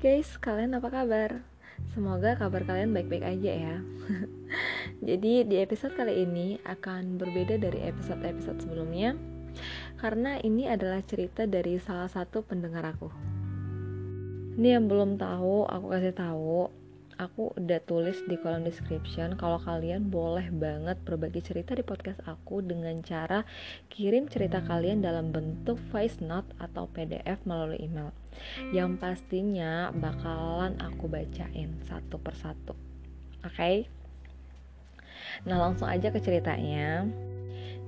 guys, kalian apa kabar? Semoga kabar kalian baik-baik aja ya. Jadi di episode kali ini akan berbeda dari episode-episode sebelumnya karena ini adalah cerita dari salah satu pendengar aku. Ini yang belum tahu, aku kasih tahu aku udah tulis di kolom description kalau kalian boleh banget berbagi cerita di podcast aku dengan cara kirim cerita kalian dalam bentuk voice note atau PDF melalui email. Yang pastinya bakalan aku bacain satu persatu. Oke? Okay? Nah, langsung aja ke ceritanya.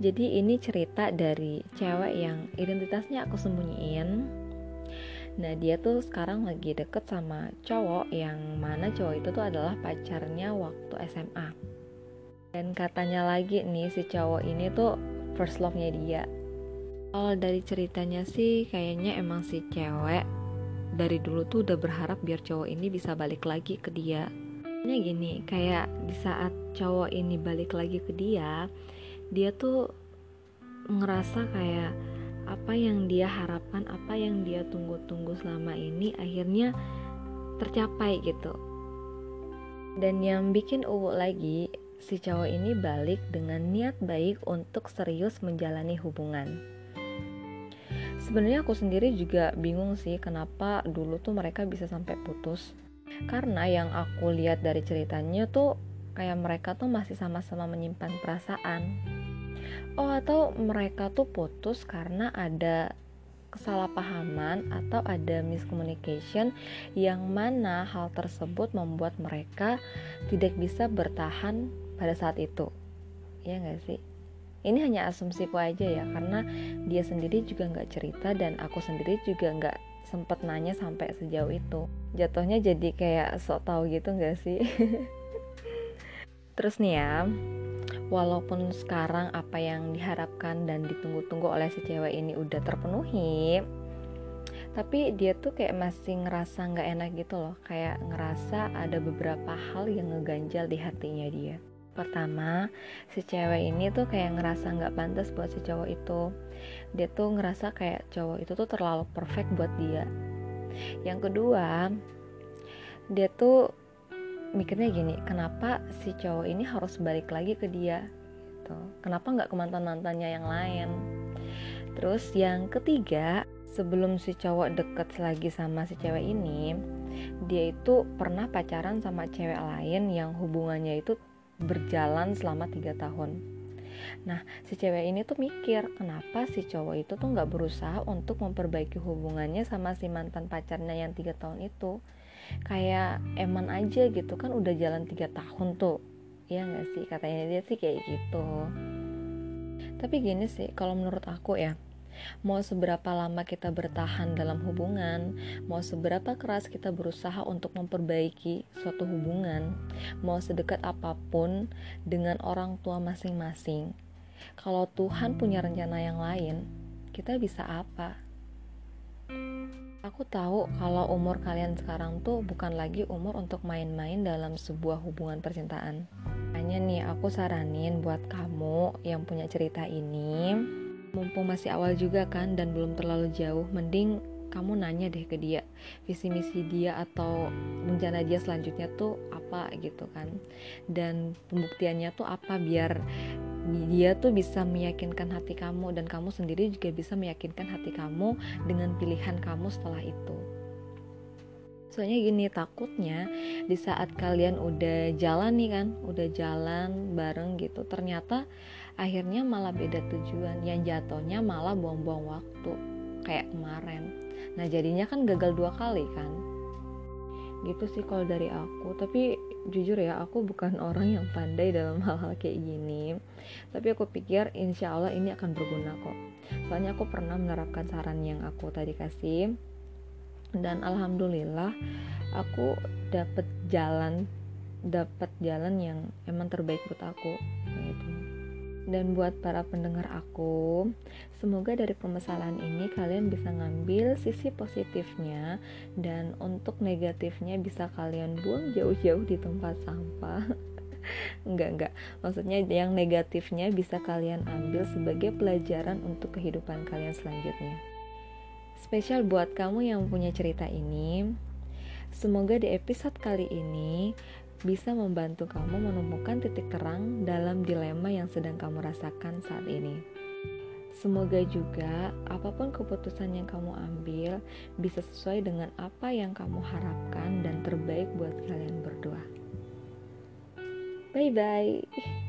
Jadi ini cerita dari cewek yang identitasnya aku sembunyiin Nah dia tuh sekarang lagi deket sama cowok yang mana cowok itu tuh adalah pacarnya waktu SMA Dan katanya lagi nih si cowok ini tuh first love-nya dia. Kalau dari ceritanya sih kayaknya emang si cewek dari dulu tuh udah berharap biar cowok ini bisa balik lagi ke dia. Ini gini, kayak di saat cowok ini balik lagi ke dia Dia tuh ngerasa kayak apa yang dia harapkan, apa yang dia tunggu-tunggu selama ini akhirnya tercapai gitu. Dan yang bikin uwu lagi, si cowok ini balik dengan niat baik untuk serius menjalani hubungan. Sebenarnya aku sendiri juga bingung sih kenapa dulu tuh mereka bisa sampai putus. Karena yang aku lihat dari ceritanya tuh kayak mereka tuh masih sama-sama menyimpan perasaan oh atau mereka tuh putus karena ada kesalahpahaman atau ada miscommunication yang mana hal tersebut membuat mereka tidak bisa bertahan pada saat itu. Ya nggak sih? Ini hanya asumsiku aja ya karena dia sendiri juga nggak cerita dan aku sendiri juga nggak sempet nanya sampai sejauh itu. Jatuhnya jadi kayak sok tahu gitu nggak sih? Terus nih ya walaupun sekarang apa yang diharapkan dan ditunggu-tunggu oleh si cewek ini udah terpenuhi tapi dia tuh kayak masih ngerasa nggak enak gitu loh. Kayak ngerasa ada beberapa hal yang ngeganjal di hatinya dia. Pertama si cewek ini tuh kayak ngerasa nggak pantas buat si cowok itu. Dia tuh ngerasa kayak cowok itu tuh terlalu perfect buat dia. Yang kedua dia tuh mikirnya gini kenapa si cowok ini harus balik lagi ke dia gitu. Kenapa nggak ke mantan mantannya yang lain? Terus yang ketiga sebelum si cowok deket lagi sama si cewek ini dia itu pernah pacaran sama cewek lain yang hubungannya itu berjalan selama tiga tahun. Nah, si cewek ini tuh mikir kenapa si cowok itu tuh nggak berusaha untuk memperbaiki hubungannya sama si mantan pacarnya yang tiga tahun itu kayak eman aja gitu kan udah jalan tiga tahun tuh ya nggak sih katanya dia sih kayak gitu tapi gini sih kalau menurut aku ya mau seberapa lama kita bertahan dalam hubungan, mau seberapa keras kita berusaha untuk memperbaiki suatu hubungan, mau sedekat apa pun dengan orang tua masing-masing. Kalau Tuhan punya rencana yang lain, kita bisa apa? Aku tahu kalau umur kalian sekarang tuh bukan lagi umur untuk main-main dalam sebuah hubungan percintaan. Hanya nih aku saranin buat kamu yang punya cerita ini, mumpung masih awal juga kan dan belum terlalu jauh, mending kamu nanya deh ke dia visi misi dia atau rencana dia selanjutnya tuh apa gitu kan dan pembuktiannya tuh apa biar dia tuh bisa meyakinkan hati kamu dan kamu sendiri juga bisa meyakinkan hati kamu dengan pilihan kamu setelah itu. Soalnya gini takutnya di saat kalian udah jalan nih kan, udah jalan bareng gitu, ternyata akhirnya malah beda tujuan, yang jatuhnya malah buang-buang waktu kayak kemarin. Nah jadinya kan gagal dua kali kan gitu sih kalau dari aku tapi jujur ya aku bukan orang yang pandai dalam hal-hal kayak gini. Tapi aku pikir insya Allah ini akan berguna kok. Soalnya aku pernah menerapkan saran yang aku tadi kasih. Dan alhamdulillah aku dapet jalan dapat jalan yang emang terbaik buat aku dan buat para pendengar aku, semoga dari permasalahan ini kalian bisa ngambil sisi positifnya dan untuk negatifnya bisa kalian buang jauh-jauh di tempat sampah. enggak enggak. Maksudnya yang negatifnya bisa kalian ambil sebagai pelajaran untuk kehidupan kalian selanjutnya. Spesial buat kamu yang punya cerita ini, Semoga di episode kali ini bisa membantu kamu menemukan titik terang dalam dilema yang sedang kamu rasakan saat ini. Semoga juga apa pun keputusan yang kamu ambil bisa sesuai dengan apa yang kamu harapkan dan terbaik buat kalian berdua. Bye bye.